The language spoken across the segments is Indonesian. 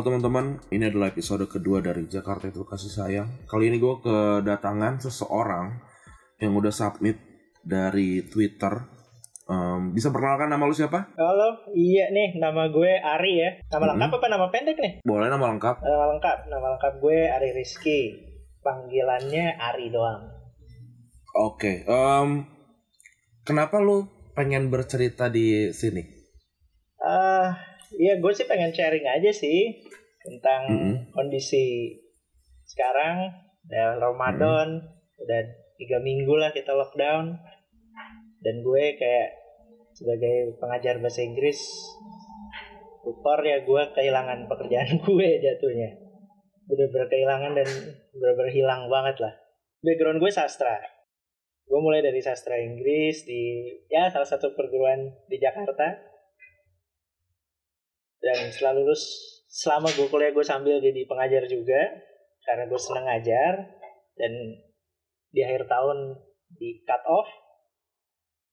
Halo teman-teman, ini adalah episode kedua dari Jakarta Itu Kasih Sayang. Kali ini gue kedatangan seseorang yang udah submit dari Twitter. Em, bisa perkenalkan nama lu siapa? Halo, iya nih, nama gue Ari ya. Nama lengkap Mm-hmm. apa nama pendek nih? Boleh nama lengkap? Nama lengkap, nama lengkap gue Ari Rizky. Panggilannya Ari doang. Oke, em, kenapa lu pengen bercerita di sini? Ah, iya gue sih pengen sharing aja sih tentang Mm-mm. kondisi sekarang dan Ramadan. Udah tiga minggu lah kita lockdown. Dan gue kayak sebagai pengajar bahasa Inggris tutor ya gue kehilangan pekerjaan gue jatuhnya. Bener-bener kehilangan dan bener-bener hilang banget lah. Background gue sastra. Gue mulai dari sastra Inggris di ya salah satu perguruan di Jakarta dan setelah lulus selama gue kuliah gue sambil jadi pengajar juga karena gue seneng ngajar dan di akhir tahun di cut off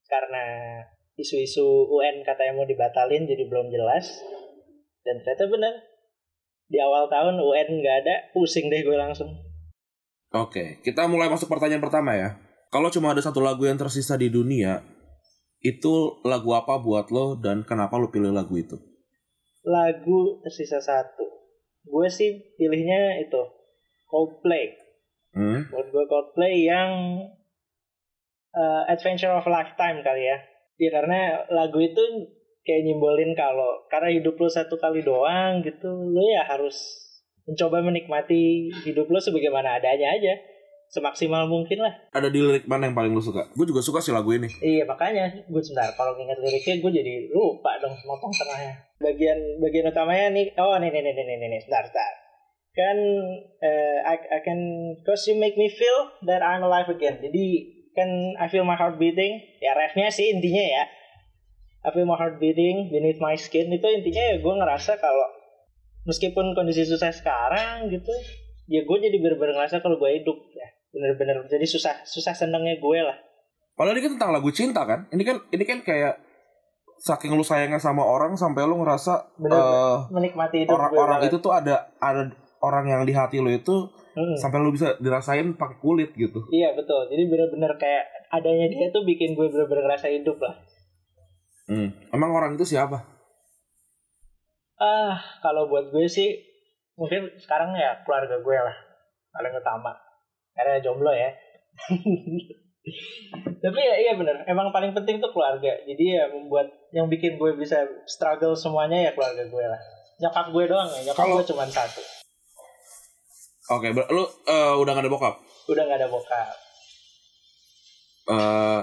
karena isu-isu UN katanya mau dibatalin jadi belum jelas dan ternyata bener di awal tahun UN nggak ada pusing deh gue langsung Oke, kita mulai masuk pertanyaan pertama ya. Kalau cuma ada satu lagu yang tersisa di dunia, itu lagu apa buat lo dan kenapa lo pilih lagu itu? Lagu tersisa satu gue sih pilihnya itu Coldplay Hmm? Menurut gue Coldplay yang uh, Adventure of Lifetime kali ya. Ya karena lagu itu kayak nyimbolin kalau karena hidup lo satu kali doang gitu, lo ya harus mencoba menikmati hidup lo sebagaimana adanya aja. Semaksimal mungkin lah. Ada di lirik mana yang paling lo suka? Gue juga suka sih lagu ini. Iya makanya gue sebentar kalau ingat liriknya gue jadi lupa dong motong tengahnya. Bagian bagian utamanya nih oh nih nih nih nih nih, nih, sebentar sebentar. Kan eh, I, I can cause you make me feel that I'm alive again. Jadi kan I feel my heart beating. Ya refnya sih intinya ya. I feel my heart beating beneath my skin itu intinya ya gue ngerasa kalau meskipun kondisi susah sekarang gitu ya gue jadi bener-bener ngerasa kalau gue hidup ya bener-bener jadi susah susah senengnya gue lah Padahal ini kan tentang lagu cinta kan? Ini kan ini kan kayak saking lu sayangnya sama orang sampai lu ngerasa Bener, eh, menikmati hidup gue orang-orang itu tuh ada ada orang yang di hati lo itu Hmm. sampai lu bisa dirasain pakai kulit gitu. Iya betul. Jadi bener-bener kayak adanya dia tuh bikin gue bener-bener ngerasa hidup lah. Hmm. Emang orang itu siapa? Ah, kalau buat gue sih mungkin sekarang ya keluarga gue lah paling utama. Karena jomblo ya. Tapi ya iya bener, emang paling penting tuh keluarga. Jadi ya membuat yang bikin gue bisa struggle semuanya ya keluarga gue lah. Nyokap gue doang ya, nyokap gue cuma satu. Oke, ber- lu eh, udah gak ada bokap? Udah gak ada bokap. eh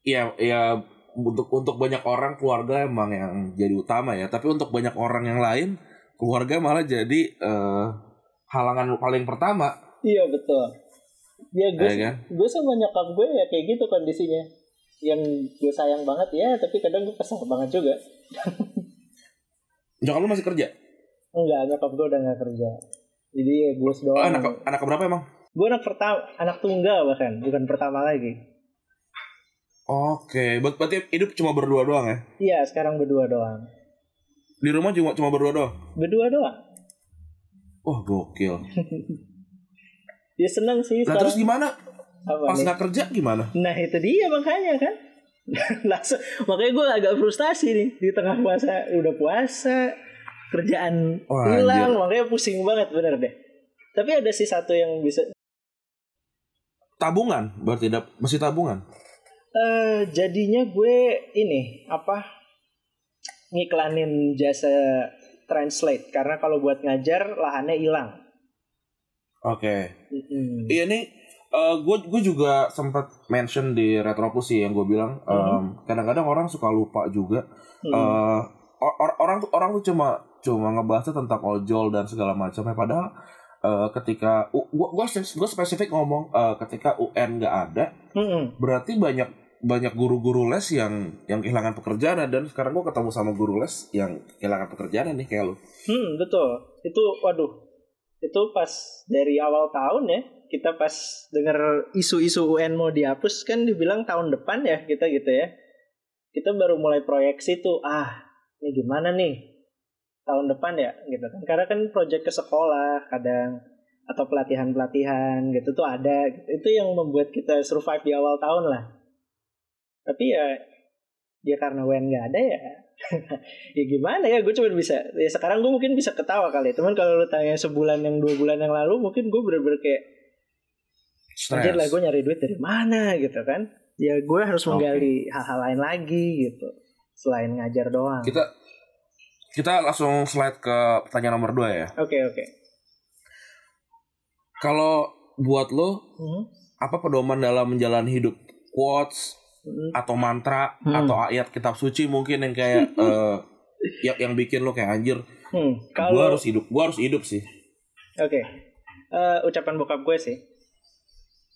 iya iya untuk untuk banyak orang keluarga emang yang jadi utama ya tapi untuk banyak orang yang lain keluarga malah jadi eh, halangan paling pertama Iya betul. Ya gue ya kan? gue sama nyokap gue ya kayak gitu kondisinya. Yang gue sayang banget ya tapi kadang gue kesel banget juga. Nyokap lu masih kerja? Enggak nyokap gue udah nggak kerja. Jadi ya gue oh, doang anak anak berapa emang? Gue anak pertama anak tunggal bahkan bukan pertama lagi. Oke ber- berarti hidup cuma berdua doang ya? Iya sekarang berdua doang. Di rumah cuma cuma berdua doang? Berdua doang. Wah gokil dia seneng sih nah terus gimana? Apa pas nggak kerja gimana? Nah itu dia makanya kan. Langsung makanya gue agak frustasi nih di tengah puasa udah puasa kerjaan Wah, hilang anjir. makanya pusing banget bener deh. Tapi ada sih satu yang bisa tabungan? Berarti dap- masih tabungan? Eh jadinya gue ini apa ngiklanin jasa translate. Karena kalau buat ngajar lahannya hilang. Oke. Mm-mm. Iya nih, gue gue juga sempat mention di Retropus sih yang gue bilang. Mhm. em, Kadang-kadang orang suka lupa juga. Hmm. eh, or- or- orang tuh orang tuh cuma cuma ngebahasnya tentang ojol dan segala macamnya. Padahal eh, ketika gue gue gue spesifik ngomong eh, ketika UN nggak ada, Mm-mm. berarti banyak banyak guru-guru les yang yang kehilangan pekerjaan dan sekarang gue ketemu sama guru les yang kehilangan pekerjaan nih kayak lu. Hmm, betul. Itu waduh. Itu pas dari awal tahun ya, kita pas denger isu-isu UN mau dihapus kan dibilang tahun depan ya kita gitu ya. Kita baru mulai proyeksi tuh, ah, ini gimana nih? Tahun depan ya gitu kan. Karena kan proyek ke sekolah kadang atau pelatihan-pelatihan gitu tuh ada. Itu yang membuat kita survive di awal tahun lah. Tapi ya ya karena UN nggak ada ya ya gimana ya gue cuma bisa ya sekarang gue mungkin bisa ketawa kali teman kalau lu tanya sebulan yang dua bulan yang lalu mungkin gue bener-bener kayak anjir lah gue nyari duit dari mana gitu kan ya gue harus Oke. menggali hal-hal lain lagi gitu selain ngajar doang oke Kita kita langsung slide ke pertanyaan nomor 2 ya. oke Kalau buat lo Mhm. apa pedoman dalam menjalani hidup? Quotes. Atau mantra Hmm. atau ayat kitab suci mungkin yang kayak eh, yang yang bikin lo kayak anjir. Hmm, Gue kalau harus hidup, gue harus hidup sih. oke Eh, ucapan bokap gue sih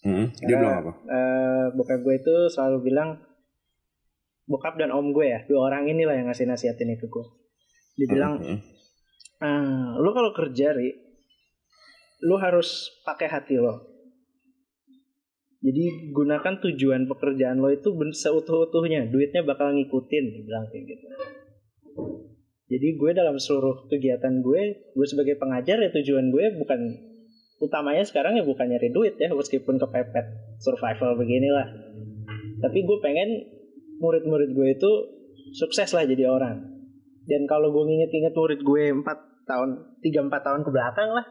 Hmm, dia Karena, bilang apa? eh, bokap gue itu selalu bilang bokap dan om gue ya dua orang inilah yang ngasih nasihat ini ke gue dibilang Hmm, hmm. Ah, lu kalau kerja ri, lu harus pakai hati lo. Jadi gunakan tujuan pekerjaan lo itu seutuh-utuhnya, duitnya bakal ngikutin, bilang kayak gitu. Jadi gue dalam seluruh kegiatan gue, gue sebagai pengajar ya tujuan gue bukan utamanya sekarang ya bukan nyari duit ya, meskipun kepepet survival beginilah. Tapi gue pengen murid-murid gue itu sukses lah jadi orang. Dan kalau gue nginget-inget murid gue 4 tahun, 3-4 tahun ke belakang lah.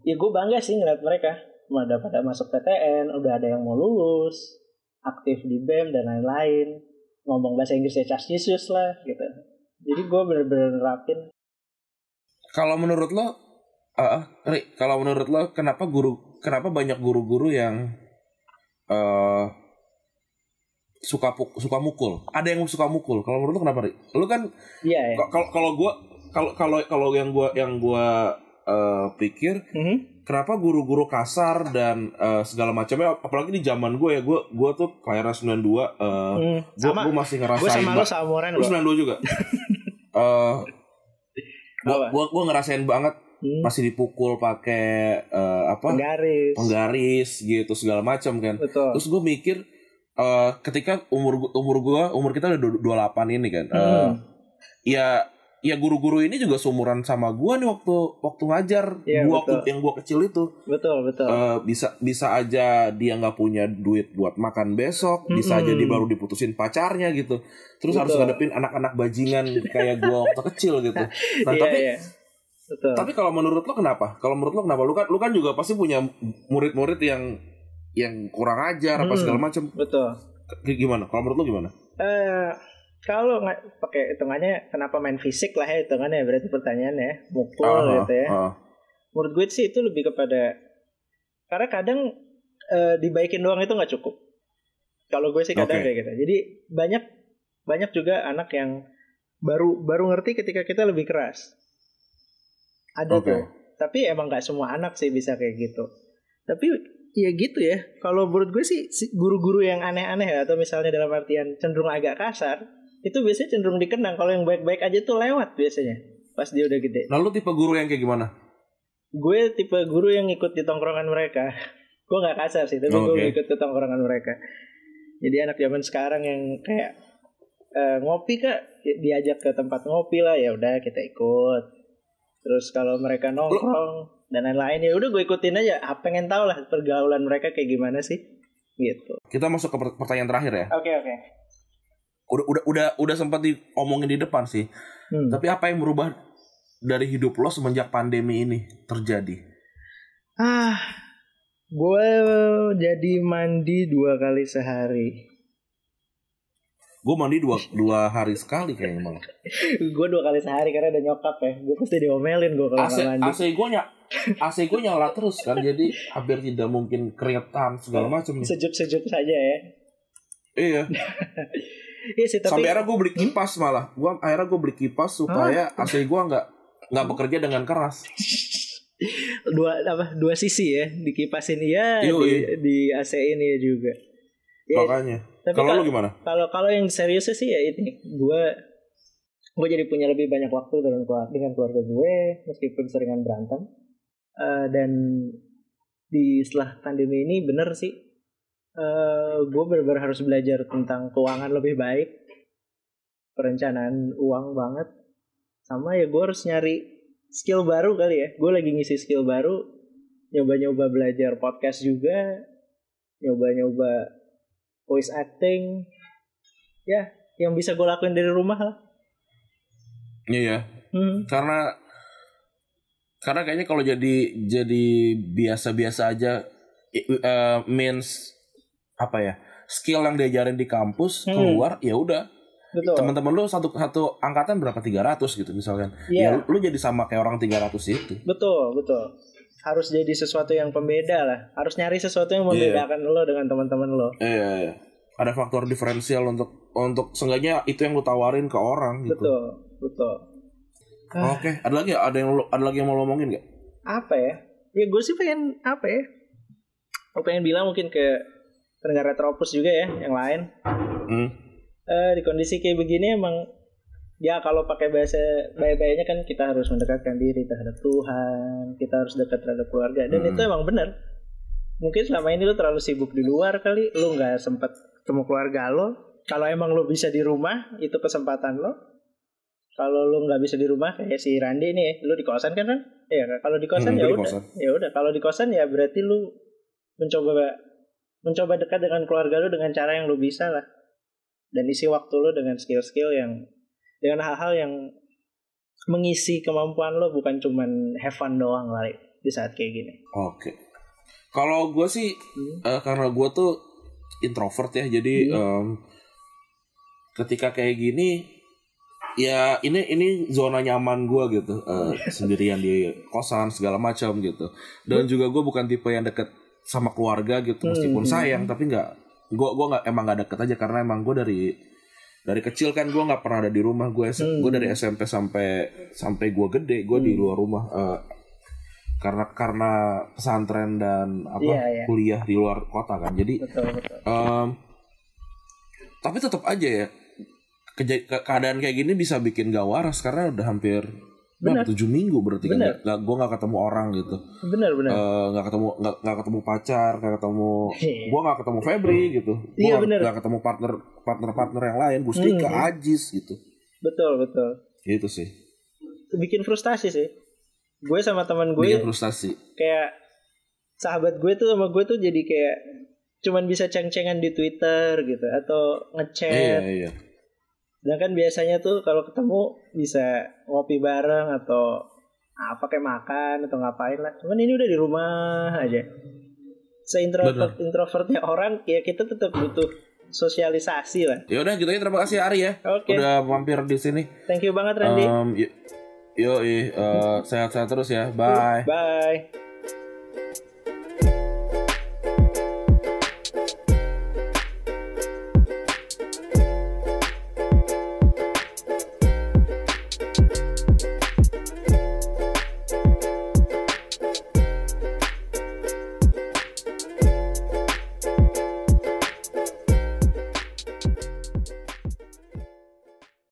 Ya gue bangga sih ngeliat mereka. Udah pada masuk PTN, udah ada yang mau lulus, aktif di BEM dan lain-lain. Ngomong bahasa Inggrisnya cas Jesus lah gitu. Jadi gue bener-bener nerapin. Kalau menurut lo, eh, Ri, kalau menurut lo kenapa guru, kenapa banyak guru-guru yang eh suka puk- suka mukul? Ada yang suka mukul. Kalau menurut lo kenapa, Ri? Lo kan Iya ya. K- kalau kalau gue kalau kalau kalau yang gue yang gue eh, pikir Mhm. kenapa guru-guru kasar dan eh, segala macamnya apalagi di zaman gue ya gue gue tuh kelahiran 92 eh Hmm, gue sama. gue masih ngerasain Gue sama lo ba- seumuran lu lo. 92 juga eh gue gue gue ngerasain banget Hmm, masih dipukul pakai eh, apa penggaris. penggaris gitu segala macam kan Betul. terus gue mikir eh ketika umur umur gue umur kita udah du- 28 ini kan eh, Hmm. ya ya guru-guru ini juga seumuran sama gua nih waktu waktu ngajar Iya, gua betul. waktu yang gua kecil itu Betul, betul. Eh, bisa bisa aja dia nggak punya duit buat makan besok bisa aja dia baru diputusin pacarnya gitu terus harus Betul. ngadepin anak-anak bajingan kayak gua waktu kecil gitu nah Iya, tapi iya. Betul. tapi kalau menurut lo kenapa kalau menurut lo kenapa lu kan lu kan juga pasti punya murid-murid yang yang kurang ajar apa Hmm. segala macam Betul. Gimana kalau menurut lo gimana Eh, kalau nggak pakai hitungannya kenapa main fisik lah ya hitungannya berarti pertanyaannya mukul Ah, gitu ya. ah, Menurut gue sih itu lebih kepada karena kadang eh, dibaikin doang itu nggak cukup. Kalau gue sih kadang Oke. kayak gitu. Jadi banyak banyak juga anak yang baru baru ngerti ketika kita lebih keras. Ada Oke. tuh. Tapi emang nggak semua anak sih bisa kayak gitu. Tapi ya gitu ya. Kalau menurut gue sih si guru-guru yang aneh-aneh ya, atau misalnya dalam artian cenderung agak kasar, itu biasanya cenderung dikenang. Kalau yang baik-baik aja tuh lewat biasanya pas dia udah gede. Nah lu tipe guru yang kayak gimana? Gue tipe guru yang ikut di tongkrongan mereka. gue nggak kasar sih, tapi gue Oke. ikut ke tongkrongan mereka. Jadi anak zaman sekarang yang kayak eh, ngopi kak, diajak ke tempat ngopi lah ya udah kita ikut. Terus kalau mereka nongkrong dan lain-lain ya udah gue ikutin aja. Ah, pengen tahu lah pergaulan mereka kayak gimana sih, gitu. Kita masuk ke per- pertanyaan terakhir ya. Oke oke. Udah udah udah udah sempat diomongin di depan sih. Hmm. Tapi apa yang berubah dari hidup lo semenjak pandemi ini terjadi? Ah, gue jadi mandi dua kali sehari. Gue mandi dua dua hari sekali kayaknya malah. gue dua kali sehari karena ada nyokap ya. Gue pasti diomelin gue kalau AC mandi. AC gue ny AC gue nyala terus kan jadi hampir tidak mungkin keringetan segala macam. Sejuk-sejuk saja ya. Iya. Iya sih tapi Sampai akhirnya gue beli kipas malah. Gua akhirnya gue beli kipas supaya AC gue nggak nggak bekerja dengan keras. dua apa dua sisi ya dikipasin iya Yoi. di, di AC ini juga. Ya, Makanya. tapi Kalau lu gimana? kalau kalau yang seriusnya sih ya ini gue gue jadi punya lebih banyak waktu dengan keluarga dengan keluarga gue meskipun seringan berantem Eh, dan di setelah pandemi ini bener sih eh gue benar-benar harus belajar tentang keuangan lebih baik. Perencanaan uang banget. Sama ya gue harus nyari skill baru kali ya. Gue lagi ngisi skill baru nyoba-nyoba belajar podcast juga nyoba-nyoba voice acting. Ya yang bisa gue lakuin dari rumah lah. Iya. hmm. Karena karena kayaknya kalau jadi jadi biasa-biasa aja eh, means apa ya? Skill yang diajarin di kampus Hmm. keluar ya udah teman-teman lu satu satu angkatan berapa 300 gitu misalkan. Iya. Ya lu jadi sama kayak orang 300 itu. betul betul harus jadi sesuatu yang pembeda lah harus nyari sesuatu yang Iya. membedakan lo dengan teman-teman lo Iya, iya. Ada faktor diferensial untuk untuk seenggaknya itu yang lu tawarin ke orang gitu. betul betul Ah. Oke, ada lagi? Ada yang lu- ada lagi yang mau ngomongin gak? apa ya ya gue sih pengen apa ya gue pengen bilang mungkin ke pendengar retropus juga ya yang lain. Hmm. Eh, di kondisi kayak begini emang ya kalau pakai bahasa baik-baiknya kan kita harus mendekatkan diri terhadap Tuhan kita harus dekat terhadap keluarga. Dan Hmm. itu emang benar. Mungkin selama ini lu terlalu sibuk di luar kali lu nggak sempat ketemu keluarga lo. Kalau emang lu bisa di rumah itu kesempatan lo. Kalau lu nggak bisa di rumah kayak si Randi nih lu di kosan kan kan ya kalau di kosan Hmm, ya udah. ya udah kalau di kosan ya berarti lu mencoba mencoba dekat dengan keluarga lu dengan cara yang lu bisa lah dan isi waktu lu dengan skill-skill yang dengan hal-hal yang mengisi kemampuan lo bukan cuman have fun doang lah di saat kayak gini. Oke. Kalau gue sih Hmm. eh, karena gue tuh introvert ya, jadi Hmm. em, ketika kayak gini ya ini ini zona nyaman gue gitu eh, sendirian di kosan segala macam gitu. Dan juga gue bukan tipe yang deket sama keluarga gitu meskipun Hmm. sayang tapi nggak gue gue nggak emang nggak deket aja karena emang gue dari dari kecil kan gue nggak pernah ada di rumah gue Hmm. gue dari SMP sampai sampai gue gede gue di luar rumah eh, karena karena pesantren dan apa Iya, iya. kuliah di luar kota kan jadi Betul betul. em, tapi tetap aja ya ke- keadaan kayak gini bisa bikin gak waras karena udah hampir Benar. berapa, tujuh minggu berarti kan Benar. nggak- nggak gue nggak ketemu orang gitu Benar benar. Eh, nggak ketemu nggak nggak ketemu pacar nggak ketemu Hehe. gue nggak ketemu Febri gitu gue Iya, bener. nggak ketemu partner partner partner yang lain Gustika Hmm. Ajis gitu betul betul. gitu sih Bikin frustasi sih. Gue sama teman gue bikin frustasi kayak sahabat gue tuh sama gue tuh jadi kayak cuman bisa ceng-cengan di Twitter gitu atau iya ngechat. iya Sedangkan biasanya tuh kalau ketemu bisa ngopi bareng atau apa kayak makan atau ngapain lah. Cuman ini udah di rumah aja. Seintrovert introvertnya orang ya kita tetap butuh sosialisasi lah. ya udah gitu aja terima kasih Ari ya Oke. udah mampir di sini Thank you banget Randy. Um, yo, yo, eh, sehat-sehat terus ya. Bye. Bye.